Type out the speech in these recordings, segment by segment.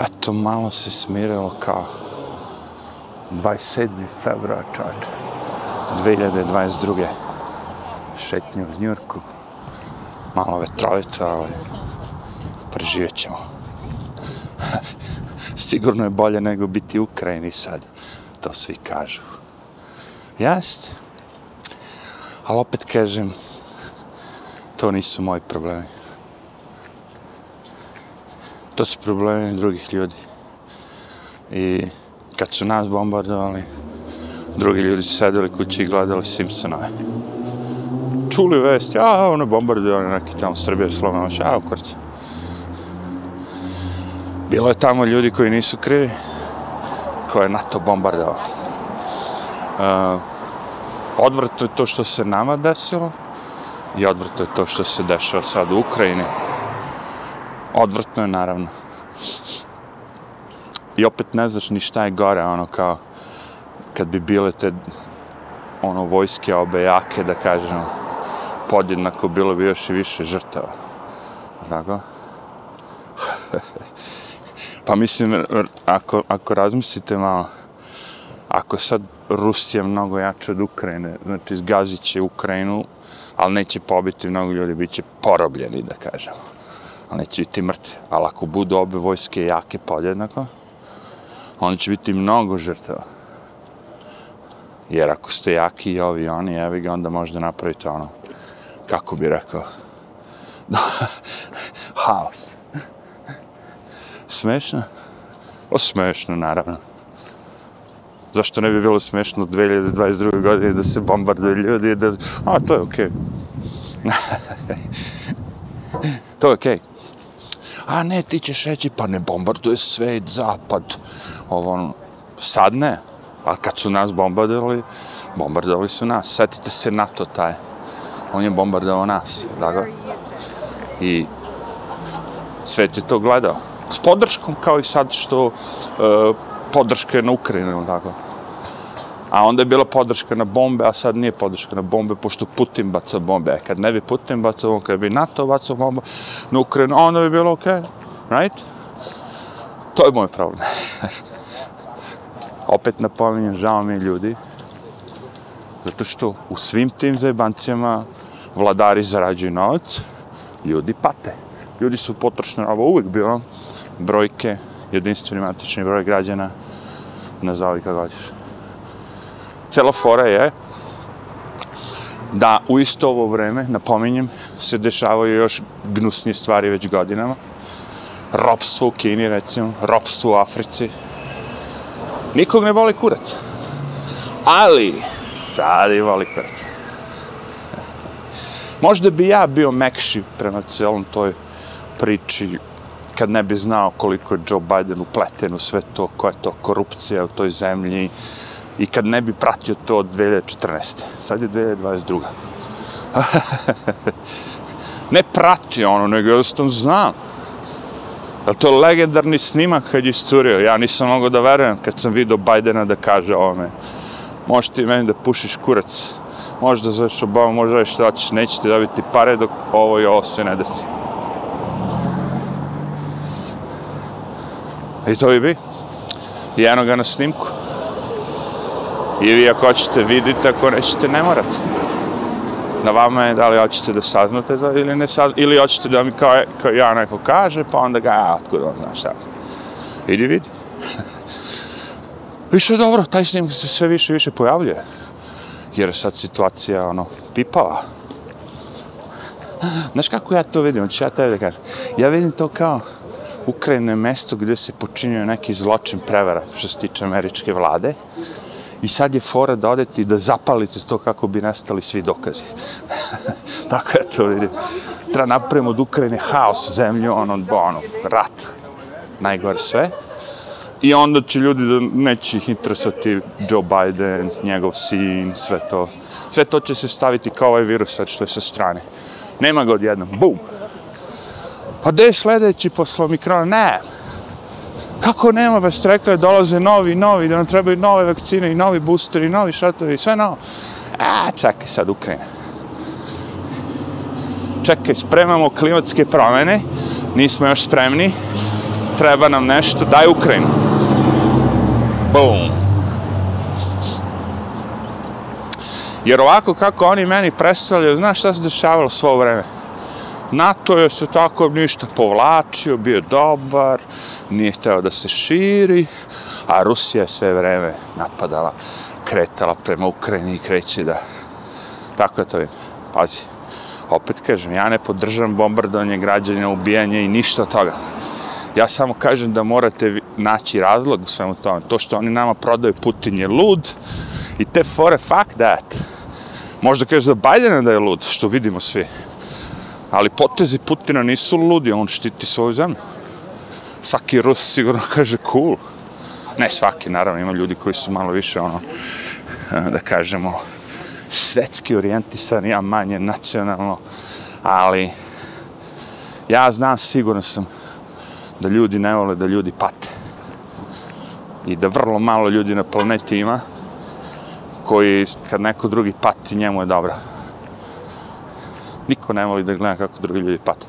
Eto, malo se smirilo kao 27. februar, čač, 2022. Šetnje u Njurku. Malo vetrovica, ali preživjet ćemo. Sigurno je bolje nego biti u Ukrajini sad. To svi kažu. Jeste. Ali opet kažem, to nisu moji problemi. To su problemi drugih ljudi. I kad su nas bombardovali, drugi ljudi su sedeli kući i gledali Simpsonove. Čuli vest, a ono bombardovali neki tamo Srbije, Slovenoć, ono, ja, u kurcu. Bilo je tamo ljudi koji nisu krivi, koje je NATO bombardovao. Uh, odvrto je to što se nama desilo i odvrto je to što se dešava sad u Ukrajini. Odvrtno je naravno. I opet ne znaš ni šta je gore, ono kao kad bi bile te ono vojske obe jake, da kažem, podjednako bilo bi još i više žrtava. Tako? pa mislim, ako, ako razmislite malo, ako sad Rusija mnogo jača od Ukrajine, znači zgazit će Ukrajinu, ali neće pobiti mnogo ljudi, bit će porobljeni, da kažemo. Ali neće biti mrtvi. Ali ako budu obe vojske jake pa podjednako, oni će biti mnogo žrtava. Jer ako ste jaki i ovi oni, evi ga, onda možda napravite ono, kako bi rekao, haos. Smešno? O, smešno, naravno. Zašto ne bi bilo smešno 2022. godine da se bombarduje ljudi da... A, to je okej. Okay. to je okej. Okay. A ne, ti ćeš reći, pa ne bombarduje svet, zapad. Ovo, sad ne. A kad su nas bombardovali, bombardovali su nas. Sjetite se NATO taj. On je bombardovao nas. Tako? I svet je to gledao. S podrškom kao i sad što eh, uh, je na Ukrajinu, tako. A onda je bila podrška na bombe, a sad nije podrška na bombe, pošto Putin baca bombe. A kad ne bi Putin bacao bombe, kad bi NATO bacao bombe na Ukrajinu, onda bi bilo okej, okay. right? To je moj problem. Opet napominjem, žao mi ljudi, zato što u svim tim zajebancijama vladari zarađuju novac, ljudi pate. Ljudi su potrošni, ovo uvijek bilo, brojke, jedinstveni matični broj građana, nazovi kako hoćeš. Cela fora je da u isto ovo vreme, napominjem, se dešavaju još gnusnije stvari već godinama. Ropstvo u Kini, recimo, ropstvo u Africi. Nikog ne voli kurac. Ali, sad i voli kurac. Možda bi ja bio mekši prema celom toj priči kad ne bi znao koliko je Joe Biden upleten u sve to, koja je to korupcija u toj zemlji i kad ne bi pratio to od 2014. Sad je 2022. ne pratio ono, nego jednostavno znam. Jel to je legendarni snimak kad je iscurio? Ja nisam mogao da verujem kad sam vidio Bajdena da kaže ovome. Možeš ti meni da pušiš kurac. Možeš da zoveš Obama, možeš da šta ćeš, nećete dobiti pare dok ovo i ovo sve ne desi. I to bi bi. I eno ga na snimku. Ili ako hoćete vidite, ako nećete, ne morate. Na vama je da li hoćete da saznate to ili ne saznate, ili hoćete da mi kao, kao ja neko kaže, pa onda ga, a, otkud on zna šta. Idi vidi. I što je dobro, taj snimak se sve više i više pojavljuje. Jer sad situacija, ono, pipava. Znaš kako ja to vidim? Hoću ja tebi da kažem. Ja vidim to kao, Ukrajina je mesto gdje se počinio neki zločin prevara što se tiče američke vlade. I sad je fora da odete i da zapalite to kako bi nastali svi dokazi. Tako je to vidim. Treba napravimo od Ukrajine haos zemlju, ono, ono, rat, najgore sve. I onda će ljudi da neće ih interesati Joe Biden, njegov sin, sve to. Sve to će se staviti kao ovaj virus sad što je sa strane. Nema ga odjednom. Bum! Pa gde je sledeći posle omikrona? Ne. Kako nema, već rekao dolaze novi, novi, da nam trebaju nove vakcine i novi boosteri, i novi šatovi, sve novo. A, čekaj sad Ukrajina. Čekaj, spremamo klimatske promene, nismo još spremni. treba nam nešto, daj Ukrajinu. Boom. Jer ovako kako oni meni predstavljaju, znaš šta se dešavalo svo vreme? NATO je se tako ništa povlačio, bio dobar, nije hteo da se širi, a Rusija je sve vreme napadala, kretala prema Ukrajini i kreće da... Tako je to je. Pazi, opet kažem, ja ne podržam bombardovanje građanja, ubijanje i ništa od toga. Ja samo kažem da morate naći razlog u svemu tome. To što oni nama prodaju Putin je lud i te fore, fuck that. Možda kažeš za Bajdena da je lud, što vidimo svi. Ali potezi Putina nisu ludi, on štiti svoju zemlju. Svaki Rus sigurno kaže cool. Ne svaki, naravno, ima ljudi koji su malo više, ono, da kažemo, svetski orijentisani, ja manje nacionalno, ali ja znam, sigurno sam, da ljudi ne vole da ljudi pate. I da vrlo malo ljudi na planeti ima koji kad neko drugi pati njemu je dobro. Niko ne voli da gleda kako drugi ljudi pate.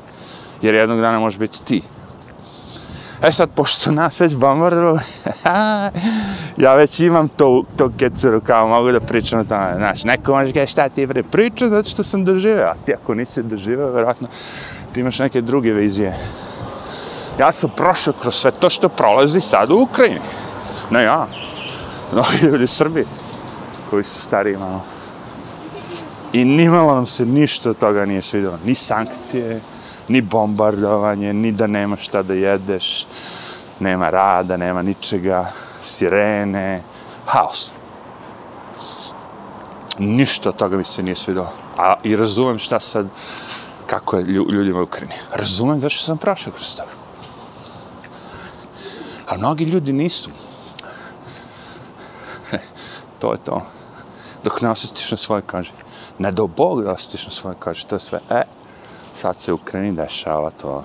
Jer jednog dana može biti ti. E sad, pošto nas već bombardovali, ja već imam to, to kecuru kao mogu da pričam o tome. Znaš, neko može kada šta ti bre priča zato što sam doživio, a ti ako nisi doživio, verovatno ti imaš neke druge vizije. Ja sam prošao kroz sve to što prolazi sad u Ukrajini. Ne ja, mnogi ljudi Srbi koji su stariji malo. I nimalo nam se ništa od toga nije svidjelo. Ni sankcije, ni bombardovanje, ni da nema šta da jedeš, nema rada, nema ničega, sirene, haos. Ništa od toga mi se nije svidjelo. A i razumem šta sad, kako je ljudima u Ukrajini. Razumem zašto sam prošao kroz toga. A mnogi ljudi nisu. to je to. Dok ne osjetiš na svoje kaže. Ne do Bog da osjetiš na svoje koži. To je sve. E, sad se u Ukrajini dešava to.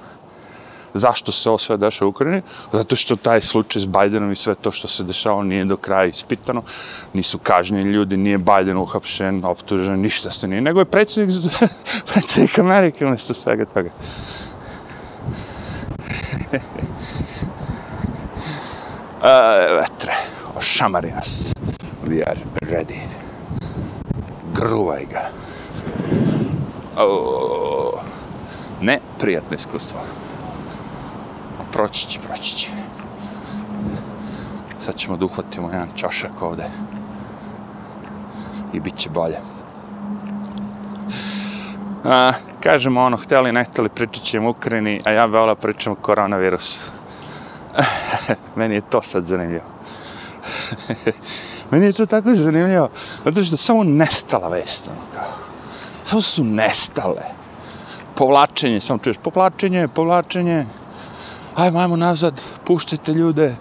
Zašto se ovo sve dešava u Ukrajini? Zato što taj slučaj s Bajdenom i sve to što se dešava nije do kraja ispitano. Nisu kažnjeni ljudi, nije Bajden uhapšen, optužen, ništa se nije. Nego je predsjednik, predsjednik Amerike umjesto svega toga. Uh, vetre, ošamari nas. We are ready. Gruvaj ga. O, ne, prijatno iskustvo. Proći će, proći će. Sad ćemo da uhvatimo jedan čašak ovde. I bit će bolje. A, kažemo ono, hteli, ne hteli, pričat ćemo Ukrajini, a ja veola pričam o koronavirusu. Meni je to sad zanimljivo. Meni je to tako zanimljivo, zato što samo nestala vest, ono kao. Samo su nestale. Povlačenje, samo čuješ, povlačenje, povlačenje. Ajmo, ajmo nazad, puštajte ljude.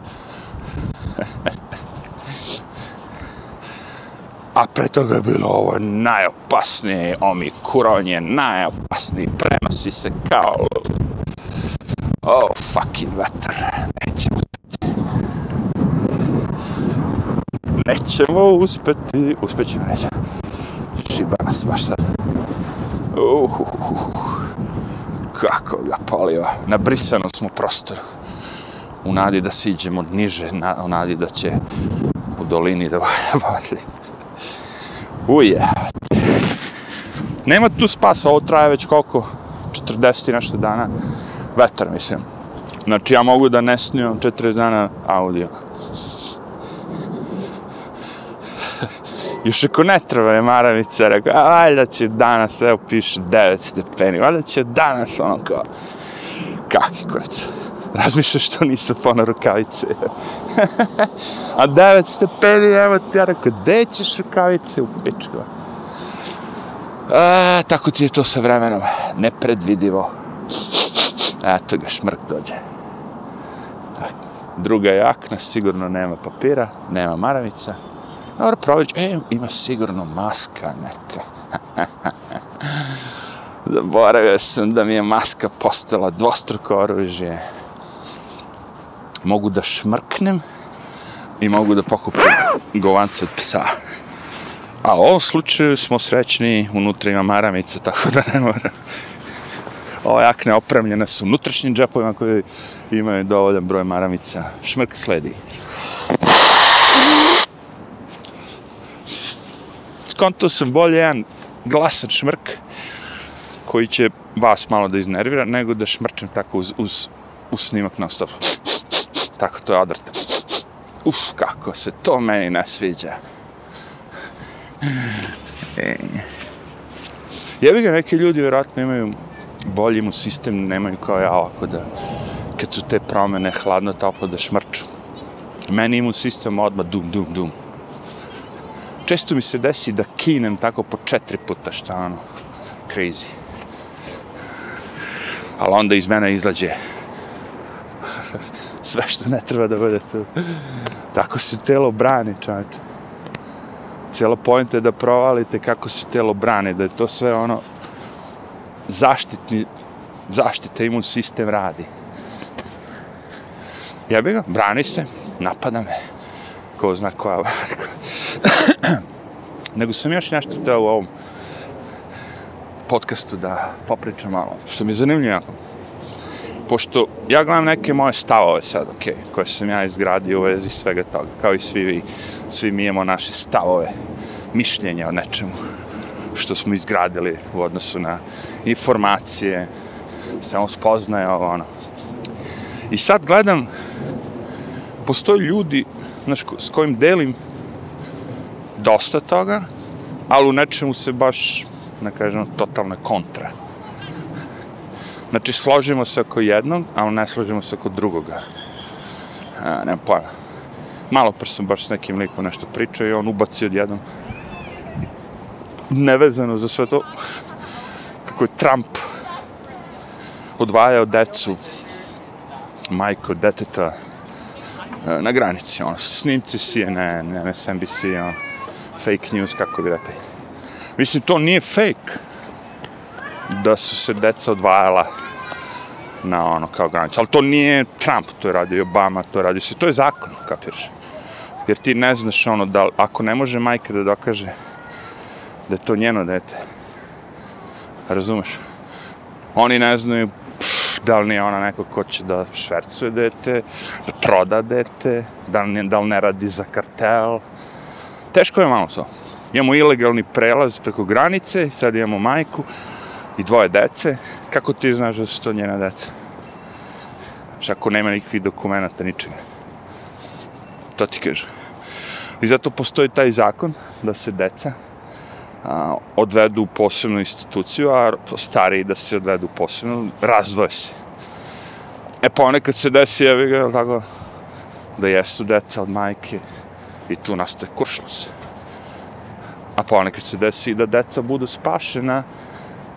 A pre toga je bilo ovo najopasnije, omi kuronje, najopasniji, prenosi se kao... Oh, fucking vetar, nećemo nećemo uspeti, uspećemo, nećemo. Šiba nas baš sad. Uh, uh, uh, uh. Kako ga paliva. Nabrisano smo prostor. U nadi da siđemo niže, na, u nadi da će u dolini da valje. Uje. Nema tu spasa, ovo traje već koliko? 40 i nešto dana. Vetar, mislim. Znači, ja mogu da ne snimam 40 dana audio. Još ako ne treba je maravica, rekao, a valjda će danas, evo piše 9 stepeni, valjda će danas ono kao, kaki kurac. Razmišljaš što nisu pona rukavice. a 9 stepeni, evo ti ja rekao, gde ćeš rukavice u pičku? A, tako ti je to sa vremenom, nepredvidivo. Eto ga, šmrk dođe. Druga jakna, sigurno nema papira, nema maravica. Dobro, prović, e, ima sigurno maska neka. Zaboravio sam da mi je maska postala dvostruko oružje. Mogu da šmrknem i mogu da pokupim govance od psa. A u ovom slučaju smo srećni, unutra ima maramica, tako da ne moram. Ova jakne opremljene su unutrašnjim džepovima koji imaju dovoljan broj maramica. Šmrk sledi. Skonto sam bolje jedan glasan šmrk koji će vas malo da iznervira, nego da šmrčem tako uz, uz, uz snimak na stop. Tako to je odvrta. Uf, kako se to meni ne sviđa. E. Jebi ga, neki ljudi vjerojatno imaju bolji mu sistem, nemaju kao ja ovako da kad su te promene hladno, toplo da šmrču. Meni imu sistem odmah dum, dum, dum. Često mi se desi da kinem tako po četiri puta, šta ono, crazy. Ali onda iz mene izlađe sve što ne treba da bude tu. Tako se telo brani, čovječe. Cijela pojenta je da provalite kako se telo brani, da je to sve ono zaštitni, zaštita imun sistem radi. Jebi ga, brani se, napada me, ko zna koja Nego sam još nešto teo u ovom podcastu da popričam malo, što mi je zanimljivo jako. Pošto ja gledam neke moje stavove sad, ok, koje sam ja izgradio u vezi svega toga, kao i svi vi, svi mi imamo naše stavove, mišljenja o nečemu što smo izgradili u odnosu na informacije, samo spoznaje ovo, ono. I sad gledam, postoje ljudi znaš, s kojim delim dosta toga, ali u nečemu se baš, ne kažem, totalna kontra. Znači, složimo se oko jednog, ali ne složimo se oko drugoga. A, nema pojma. Malo pre sam baš s nekim likom nešto pričao i on ubaci odjednom nevezano za sve to kako je Trump odvajao decu majko deteta e, na granici, ono, snimci CNN, MSNBC, ono, fake news, kako bi rekli. Mislim, to nije fake da su se deca odvajala na ono, kao granicu. Ali to nije Trump, to je radio Obama, to je radio se, to je zakon, kapiraš. Jer ti ne znaš, ono, da ako ne može majka da dokaže da je to njeno dete. Razumeš? Oni ne znaju pff, da li nije ona neko ko će da švercuje dete, da proda dete, da li, da li ne radi za kartel. Teško je malo to. Imamo ilegalni prelaz preko granice, sad imamo majku i dvoje dece. Kako ti znaš da su to njena deca? Što ako nema nikakvih dokumenta, ničega. To ti kažem. I zato postoji taj zakon da se deca a, odvedu u posebnu instituciju, a stariji da se odvedu u posebnu, razdvoje se. E pa ponekad se desi, evi ga, tako, da jesu deca od majke i tu nastaje kuršlus. A ponekad se desi da deca budu spašena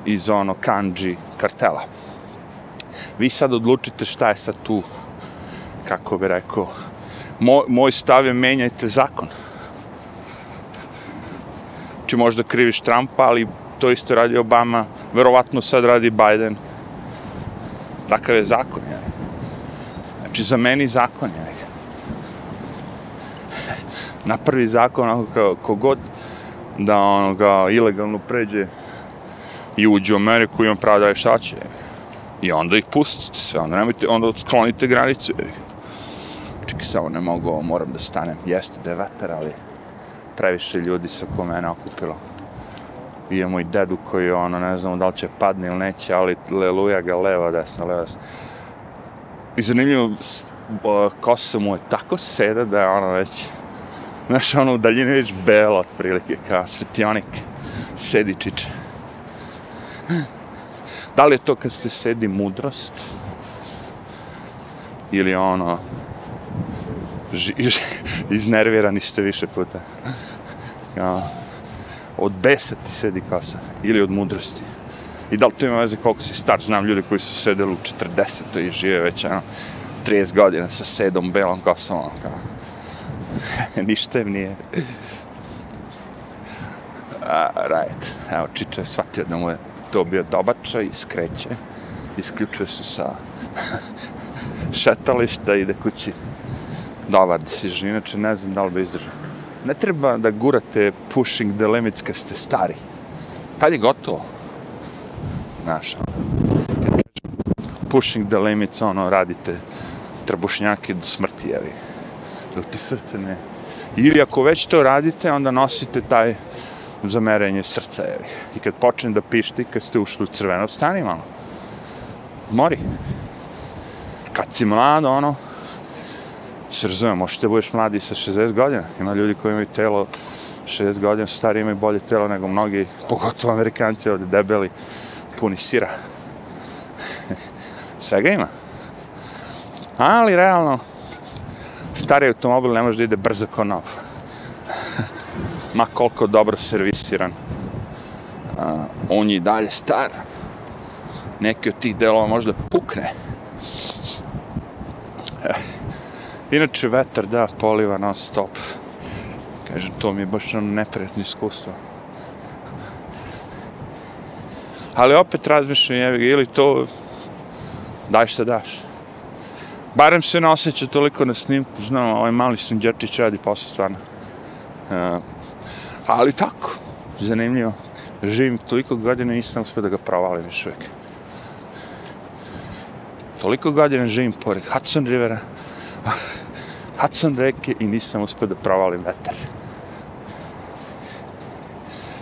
iz ono kanđi kartela. Vi sad odlučite šta je sad tu, kako bi rekao, moj, moj stav je menjajte zakon će možda kriviš Trumpa, ali to isto radi Obama, verovatno sad radi Biden. Takav je zakon, ja. Znači, za meni zakon, je. Na prvi zakon, ako kao, kogod da ono ga ilegalno pređe i uđe u Ameriku i on pravda je šta će. I onda ih pustite sve, onda nemojte, onda sklonite granice. Čekaj, samo ne mogu, moram da stanem. Jeste da je vetar, ali previše ljudi se oko mene okupilo. Imamo i dedu koji ono, ne znamo da li će padne ili neće, ali leluja ga leva, desna, levo, desno. I zanimljivo, kosa mu je tako seda da je ono već, znaš, ono u daljini već belo, otprilike, kao svetionik, sedičić. Da li je to kad se sedi mudrost? Ili ono, ži, ži, iznervirani ste više puta. Ja, od besa ti sedi kasa, ili od mudrosti. I da li to ima veze koliko si star, znam ljudi koji su sedeli u 40. i žive već, ono, 30 godina sa sedom belom kosom, ono, kao. Ništa im nije. A, right. Evo, Čiča je shvatio da mu je to bio dobačaj i skreće. Isključuje se sa šetališta, i ide kući dobar decision, inače ne znam da li bi izdržao. Ne treba da gurate pushing the limits kad ste stari. Kad je gotovo? Znaš, ono, pushing the limits, ono, radite trbušnjake do smrti, jevi. Dok ti srce ne... Ili ako već to radite, onda nosite taj za merenje srca, Je. I kad počne da pišti, kad ste ušli u crveno, stani malo. Mori. Kad si mlad, ono, se razumijem, možete da budeš mladi sa 60 godina. Ima ljudi koji imaju telo 60 godina, stari, imaju bolje telo nego mnogi, pogotovo amerikanci ovde debeli, puni sira. Svega ima. Ali, realno, stari automobil ne može da ide brzo kao nov. Ma koliko dobro servisiran. Uh, on je i dalje star. Neki od tih delova možda pukne. E, inače, vetar, da, poliva non stop. Kažem, to mi je baš ono neprijatno iskustvo. Ali opet razmišljam, jevi, ili to daj šta daš. Barem se ne osjeća toliko na snimku, znam, ovaj mali sunđerčić radi posao stvarno. Uh, ali tako, zanimljivo. Živim toliko godina i nisam uspio da ga provalim još uvijek. Toliko godina živim pored Hudson Rivera, Hudson reke i nisam uspio da provalim vetar.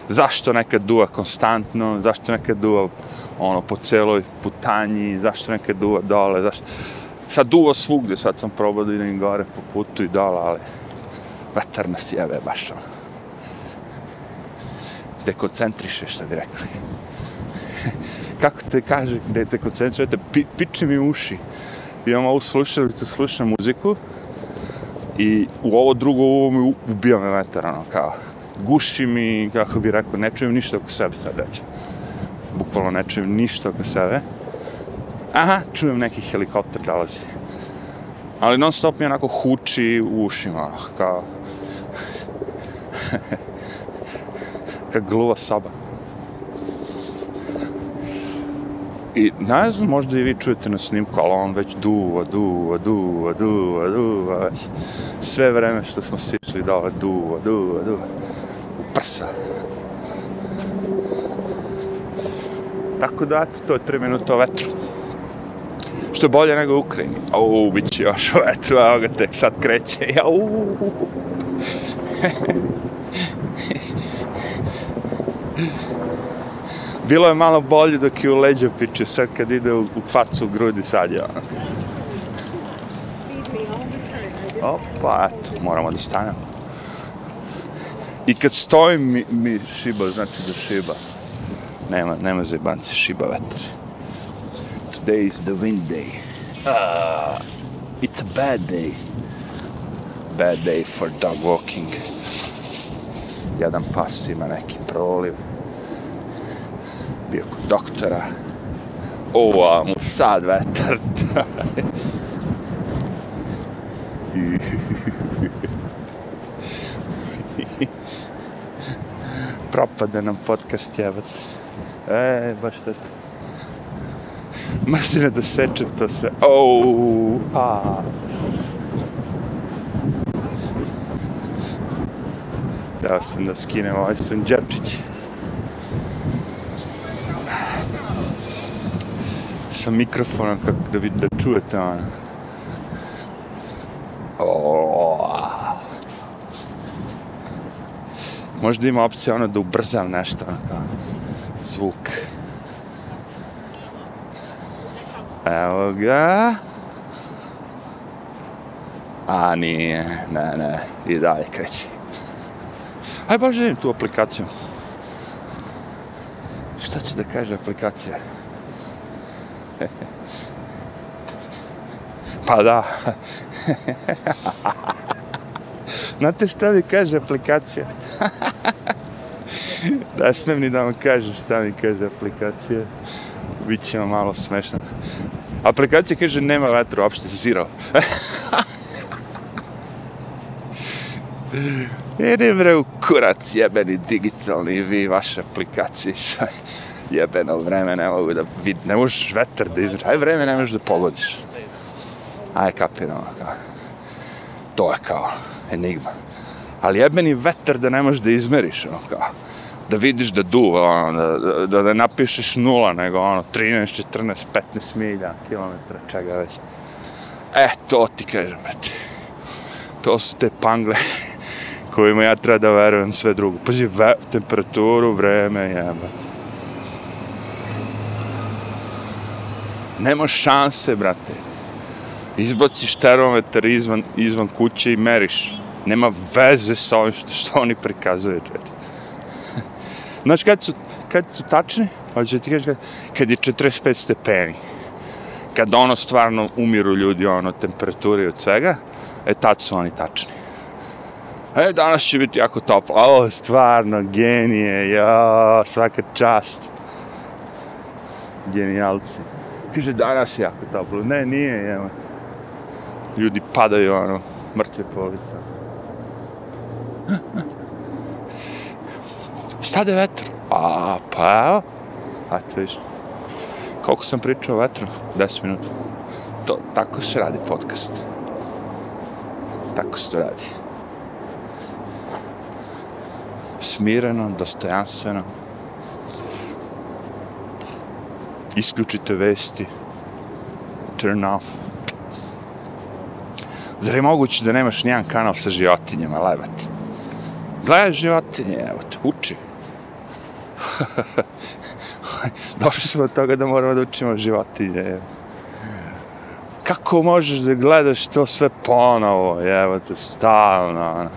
Zašto nekad duva konstantno, zašto nekad duva ono, po celoj putanji, zašto nekad duva dole, zašto... Sad duvo svugdje, sad sam probao da idem gore po putu i dole, ali vetar nas jeve baš ono. Dekoncentriše, što bi rekli. Kako te kaže, da te koncentrujete, pi, piči mi uši. Imam ovu slušalicu, slušam muziku i u ovo drugo, ovo mi ubija me vetar, ono, kao, guši mi, kako bi rekao, ne čujem ništa oko sebe sad reći. Bukvalno ne čujem ništa oko sebe. Aha, čujem neki helikopter dolazi. Ali non stop mi onako huči u ušima, ono, kao... kao gluva soba. I ne znam, možda i vi čujete na snimku, ali on već duva, duva, duva, duva, duva, već. Sve vreme što smo sišli dole, duva, duva, duva. U prsa. Tako da, to je tri minuta o vetru. Što je bolje nego u Ukrajini. Au, bit će još o vetru, evo ga tek sad kreće. Au. Bilo je malo bolje dok je u leđa piče, sad kad ide u, u facu u grudi, sad je ono. Opa, eto, moramo da stanemo. I kad stojim, mi, mi šiba, znači da šiba. Nema, nema zajebance, šiba vetar. Today is the wind day. Uh, it's a bad day. Bad day for dog walking. Jedan pas ima neki proliv bio kod doktora. Ova mu sad vetar. Propade nam podcast jebat. E, baš to. Mrzine da sečem to sve. Oh, pa. Da sam da skinem ovaj sunđerčić. sa mikrofonom kako da vi da čujete ono. Oh. Možda ima opcija ono da ubrzam nešto ono kao zvuk. Evo ga. A nije, ne, ne, i dalje kreći. Aj baš da tu aplikaciju. Šta će da kaže aplikacija? pa da. Znate šta mi kaže aplikacija? da smem ni da vam kažem šta mi kaže aplikacija. Biće vam malo smešno. Aplikacija kaže nema vatra, uopšte zero. Ede bre u kurac jebeni digitalni vi vaše aplikacije jebeno vreme ne mogu da vid, ne možeš vetar da izraš, aj vreme ne možeš da pogodiš. Aj kapirano, kao. To je kao enigma. Ali jebeni vetar da ne možeš da izmeriš, ono kao da vidiš da duva, ono, da, da, da napišeš nula, nego ono, 13, 14, 15 milja, kilometra, čega već. E, to ti kažem, brate. To su te pangle kojima ja treba da verujem sve drugo. Pazi, ve, temperaturu, vreme, jebate. Nema šanse, brate. Izbaciš termometar izvan, izvan kuće i meriš. Nema veze sa ovim što, što oni prikazuju, brate. Znaš, kad su, kad su tačni, pa hoće ti kaži, kad, kad je 45 stepeni, kad ono stvarno umiru ljudi, ono, temperature i od svega, e, tad su oni tačni. E, danas će biti jako toplo. O, stvarno, genije, ja, svaka čast. Genijalci. Kaže, danas je jako toplo. Ne, nije, jema. Ljudi padaju, ono, mrtve po ulicama. Stade vetr. A, pa evo. A, to viš. Koliko sam pričao o vetru? 10 minuta. To, tako se radi podcast. Tako se to radi. Smireno, dostojanstveno. Isključite vesti. Turn off. Zar je moguće da nemaš nijedan kanal sa životinjama, lebati? Gledaj životinje, evo te, uči. Došli smo od toga da moramo da učimo životinje. Kako možeš da gledaš to sve ponovo, evo te, stalno, ono.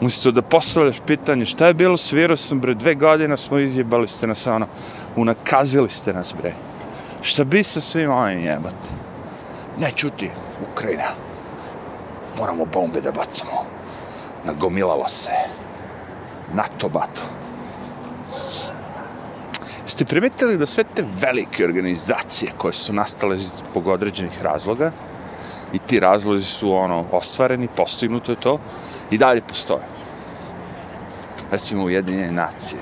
Umjesto da postavljaš pitanje šta je bilo s virusom, bre, dve godine smo izjebali ste nas, ono, unakazili ste nas, bre. Šta bi sa svim ovim jebate? Ne čuti, Ukrajina. Moramo bombe da bacamo. Nagomilalo se. NATO bato. Jeste primetili da sve te velike organizacije koje su nastale zbog određenih razloga i ti razlozi su ono ostvareni, postignuto je to i dalje postoje. Recimo Ujedinjene nacije.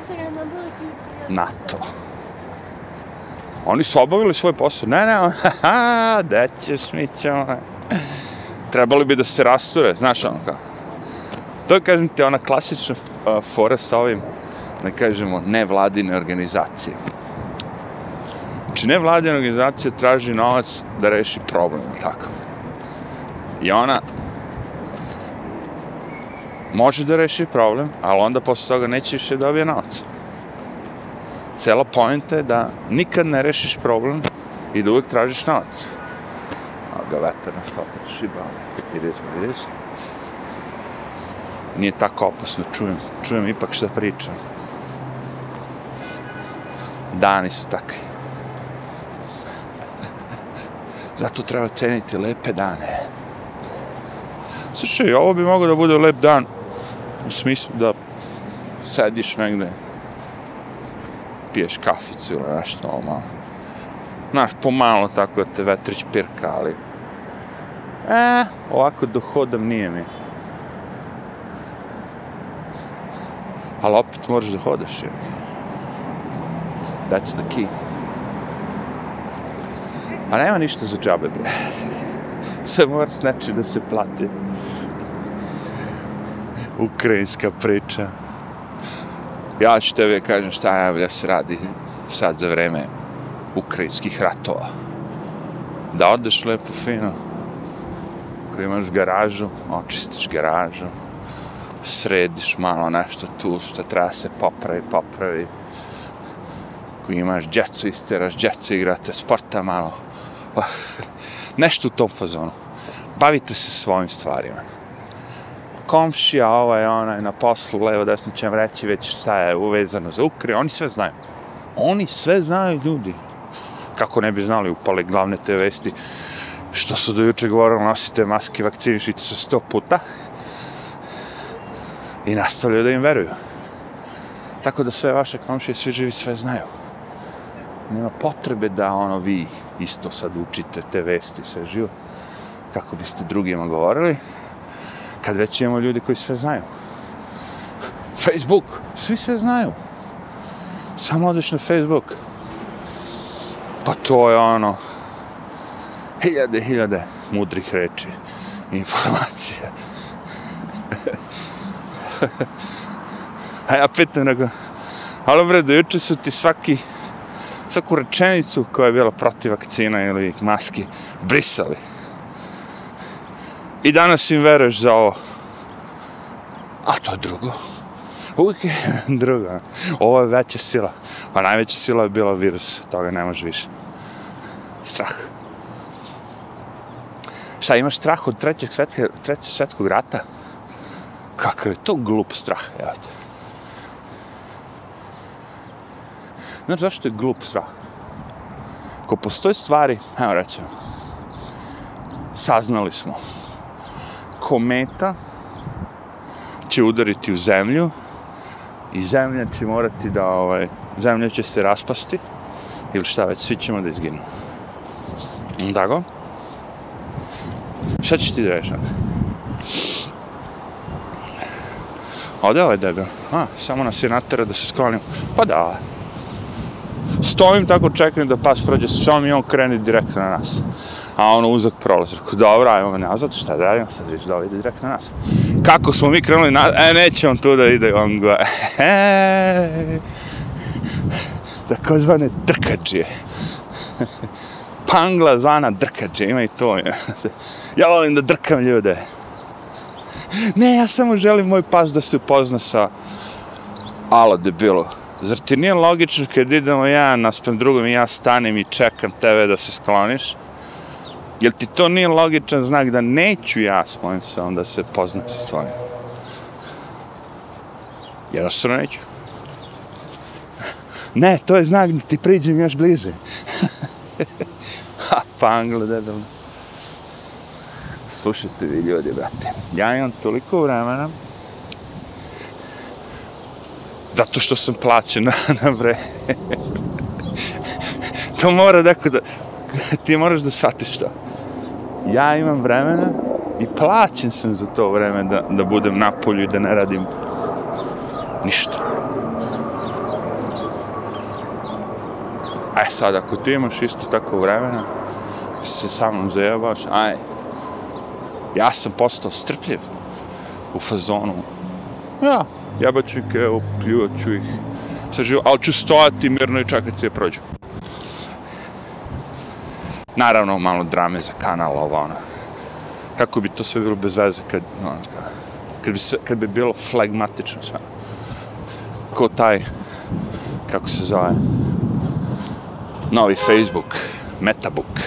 NATO. Oni su obavili svoj posao. Ne, ne, ha, da ćeš mi ćemo. Trebali bi da se rasture, znaš ono kao. To je, kažem ti, ona klasična fora sa ovim, da kažemo, nevladine organizacije. Znači, nevladina organizacija traži novac da reši problem, tako. I ona može da reši problem, ali onda posle toga neće više dobije novac. Cela pojenta je da nikad ne rešiš problem i da uvijek tražiš novac. A ga vetar nas opet šiba. It is what it is nije tako opasno, čujem, čujem ipak šta pričam. Dani su takvi. Zato treba ceniti lepe dane. Slušaj, ovo bi mogao da bude lep dan u smislu da sediš negde, piješ kaficu ili nešto ovo malo. Znaš, pomalo tako da te vetrić pirka, ali... E, ovako dohodam nije mi. Ali opet moraš da hodaš. Je. That's the key. A nema ništa za džabe, bre. Sve mora znači da se plati. Ukrajinska priča. Ja ću tebe kažem šta je da se radi sad za vreme ukrajinskih ratova. Da odeš lepo fino, ako imaš garažu, očistiš garažu, središ malo nešto tu što treba se popravi, popravi. Ako imaš djecu, isteraš djecu, igrate sporta malo. Pa, nešto u tom fazonu. Bavite se svojim stvarima. Komšija, ovaj, onaj, na poslu, levo, desno će vam reći već šta je uvezano za Ukri, oni sve znaju. Oni sve znaju ljudi. Kako ne bi znali upale glavne te vesti što su do juče govorili, nosite maske, vakcinišite se sto puta i nastavljaju da im veruju. Tako da sve vaše komšije, svi živi, sve znaju. Nema potrebe da ono vi isto sad učite te vesti, sve živo, kako biste drugima govorili, kad već imamo ljudi koji sve znaju. Facebook, svi sve znaju. Samo odeš na Facebook. Pa to je ono, hiljade, hiljade mudrih reči, informacija. A ja pitam, nego, ali bre, dojuče su ti svaki, svaku rečenicu koja je bila protiv vakcina ili maski brisali. I danas im veruješ za ovo. A to je drugo. Uvijek je drugo. Ovo je veća sila. Pa najveća sila je bila virus. Toga ne može više. Strah. Šta, imaš strah od trećeg, svetke, trećeg svetskog rata? Kakav je to glup strah, evo te. Znaš zašto je glup strah? Ko postoje stvari, evo rećemo, saznali smo, kometa će udariti u zemlju i zemlja će morati da, ovaj, zemlja će se raspasti ili šta već, svi ćemo da izginu. Dago? Šta ćeš ti da reći? Ode ovaj debil. A, samo nas je natera da se sklonim. Pa da. Stojim tako, čekam da pas prođe, samo i on krene direktno na nas. A ono uzak prolaz. Rekao, dobro, ajmo nazad, šta da radimo, sad vidiš da ide direktno na nas. Kako smo mi krenuli na... E, neće on tu da ide, on go... E, takozvane drkačije. Pangla zvana drkače, ima i to. Ja volim da drkam ljude. Ne, ja samo želim moj pas da se upozna sa... Alo, debilo. Zar ti nije logično kad idemo ja naspram drugom i ja stanem i čekam tebe da se skloniš? Jel ti to nije logičan znak da neću ja s mojim psom da se poznam sa tvojim? Jednostavno neću. Ne, to je znak da ti priđem još bliže. ha, pa pangle, debilno slušajte vi ljudi, brate. Ja imam toliko vremena zato što sam plaćen na, na bre. to mora neko da... Ti moraš da shvatiš to. Ja imam vremena i plaćen sam za to vreme da, da budem na polju i da ne radim ništa. E sad, ako ti imaš isto tako vremena, se sa mnom zajebaš, aj, ja sam postao strpljiv u fazonu. Ja, jebat ću ih, evo, pljuvat ću ih. Sve živo, ali ću stojati mirno i čekati da prođu. Naravno, malo drame za kanal, ovo ono. Kako bi to sve bilo bez veze kad, ono, kad, bi, se, kad bi bilo flegmatično sve. Ko taj, kako se zove, novi Facebook, Metabook.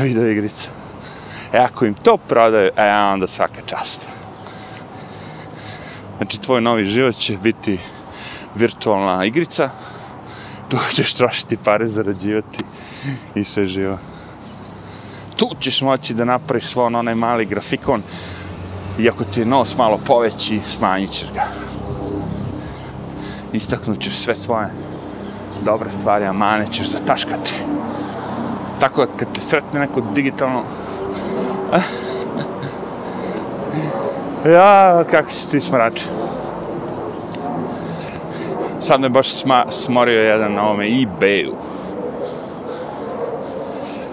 Video igrica. E ako im to prodaju, e onda svaka čast. Znači, tvoj novi život će biti virtualna igrica, tu ćeš trošiti pare, zarađivati i sve živo. Tu ćeš moći da napraviš svoj onaj mali grafikon i ako ti je nos malo poveći, smanjit ćeš ga. Istaknut ćeš sve svoje dobre stvari, a mane ćeš zataškati. Tako da kad te sretne neko digitalno ja, kako si ti smrače. Sad me baš sma, smorio jedan na ovome eBayu.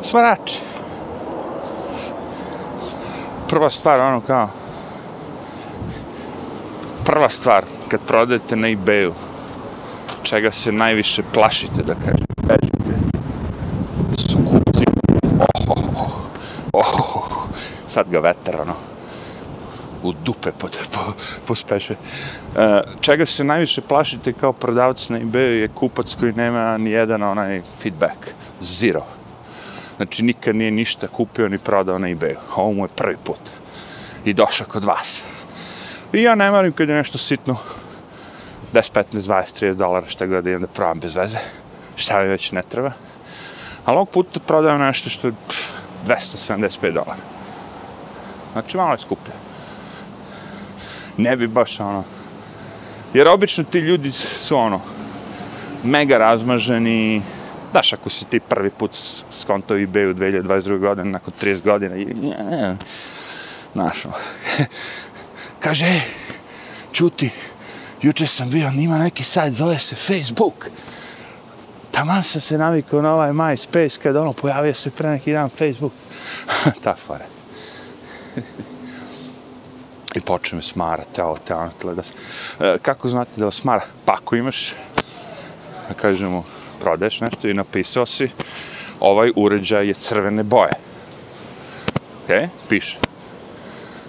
Smrači. Prva stvar, ono kao... Prva stvar, kad prodajete na eBayu, čega se najviše plašite, da kažem, bežite, su kupci. Oh, oh, oh, oh, oh sad ga veter, ono, u dupe po, po, pospeše. E, čega se najviše plašite kao prodavac na eBayu je kupac koji nema ni jedan onaj feedback. Zero. Znači, nikad nije ništa kupio ni prodao na eBayu. Ovo mu je prvi put. I došao kod vas. I ja ne marim kad je nešto sitno 10, 15, 20, 30 dolara šta god da imam da probam bez veze. Šta mi već ne treba. Ali ovog puta prodajem nešto što je 275 dolara. Znači malo je skuplje. Ne bi baš ono... Jer obično ti ljudi su ono... Mega razmaženi... Daš, ako si ti prvi put skonto eBay u 2022. godine, nakon 30 godina, i... Znaš, ono... Kaže, e, čuti, juče sam bio, nima neki sajt, zove se Facebook. Taman sam se navikao na ovaj MySpace, kada ono, pojavio se pre neki dan Facebook. Ta fora. I počne me smara, teo, teo, teo, da se... E, kako znate da vas smara? Pa ako imaš, da kažemo, prodaješ nešto i napisao si, ovaj uređaj je crvene boje. Ok, piše.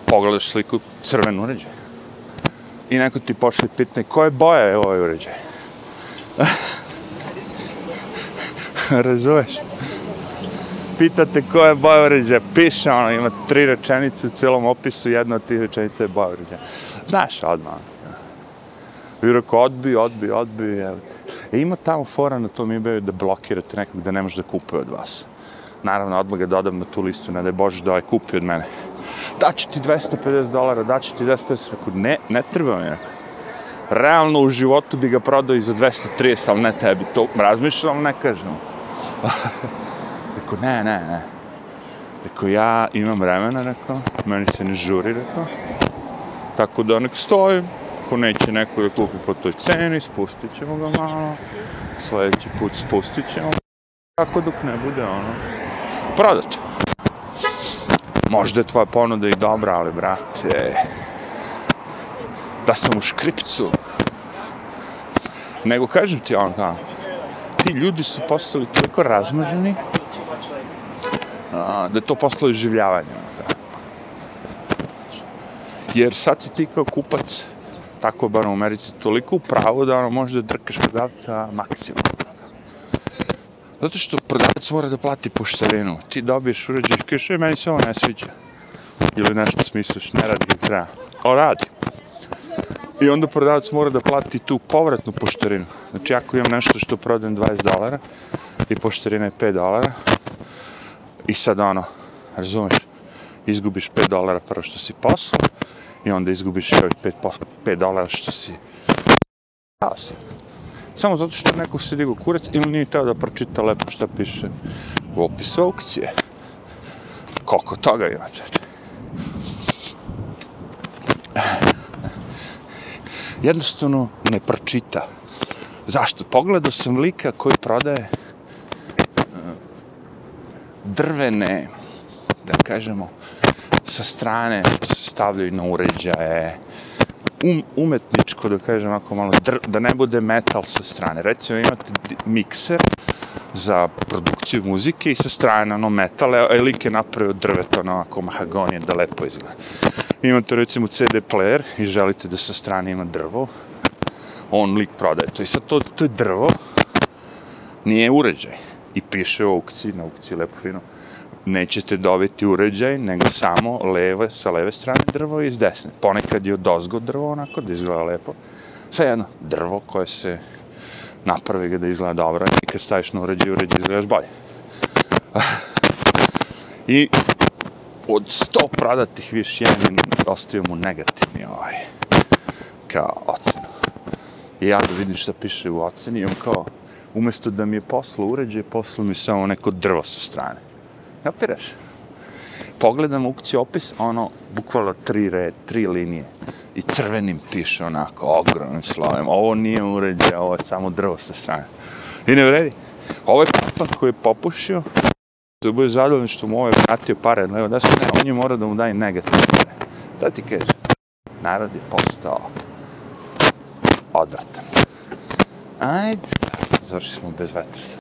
Pogledaš sliku, crven uređaj. I neko ti pošli pitanje, koje boje je ovaj uređaj? Razumeš? Pitate ko je boja piše ono, ima tri rečenice u cijelom opisu, jedna od tih rečenica je boja. Znaš odmah. Ono. I rekao, odbi, odbi, odbi, evo te. E, ima tamo fora na tom ebayu da blokirate nekog da ne može da kupuje od vas. Naravno, odmah ga dodam na tu listu, ne da je Bože da ovaj kupi od mene. Daću ti 250 dolara, daću ti 250, rekao, ne, ne treba mi nekako. Realno u životu bi ga prodao i za 230, ali ne tebi, to razmišljam, ne kažem. rekao, ne, ne, ne. Rekao, ja imam vremena, rekao, meni se ne žuri, rekao. Tako da nek stoji, ako neće neko da kupi po toj ceni, spustit ćemo ga malo. Sljedeći put spustit ćemo Tako dok ne bude ono, prodat. Možda je tvoja ponuda i dobra, ali brate, da sam u škripcu. Nego kažem ti ono kao, ti ljudi su postali toliko razmaženi, a, da je to postalo življavanje. Da. Jer sad si ti kao kupac, tako bar u Americi, toliko u pravu da ono može da drkaš prodavca maksimalno. Zato što prodavac mora da plati poštarinu. Ti dobiješ uređaj kažeš, e, meni se ovo ne sviđa. Ili nešto smisliš, ne radi kako treba. O, radi. I onda prodavac mora da plati tu povratnu poštarinu. Znači, ako imam nešto što prodajem 20 dolara i po je 5 dolara, i sad ono, razumeš, izgubiš 5 dolara prvo što si poslao, i onda izgubiš još 5, 5 dolara što si dao si. Samo zato što neko se digo kurac ili nije teo da pročita lepo šta piše u opisu aukcije. Koliko toga ima, čeče. Jednostavno ne pročita. Zašto? Pogledao sam lika koji prodaje drvene, da kažemo, sa strane se stavljaju na uređaje, um, umetničko, da kažem ako malo, dr, da ne bude metal sa strane. Recimo imate mikser za produkciju muzike i sa strane ono metal, a lik je napravio drveto, ono ako mahagonije, da lepo izgleda. Imate recimo CD player i želite da sa strane ima drvo, on lik prodaje to. I sad to, to je drvo, nije uređaj. I piše u aukciji, na aukciji lepo fino, nećete dobiti uređaj, nego samo leve, sa leve strane drvo i s desne. Ponekad je od ozgo drvo, onako, da izgleda lepo. Sve jedno, drvo koje se napravi ga da izgleda dobro i kad staviš na uređaj, uređaj izgledaš bolje. I od sto prodatih više jedan ostaju mu negativni ovaj, kao ocenu. I ja da vidim šta piše u oceni, on kao, umjesto da mi je poslao uređaj, poslao mi samo neko drvo sa strane. Kapiraš? Pogledam ukci opis, ono, bukvalno tri red, tri linije. I crvenim piše onako, ogromnim slovem. Ovo nije uređaj, ovo je samo drvo sa strane. I ne vredi. Ovo je papa koji je popušio. Da bude zadovoljno što mu ovaj vratio pare, levo da se ne, on je mora da mu daje negativne pare. Da ti kaže, narod je postao odvratan. Ajde, završili smo bez vetra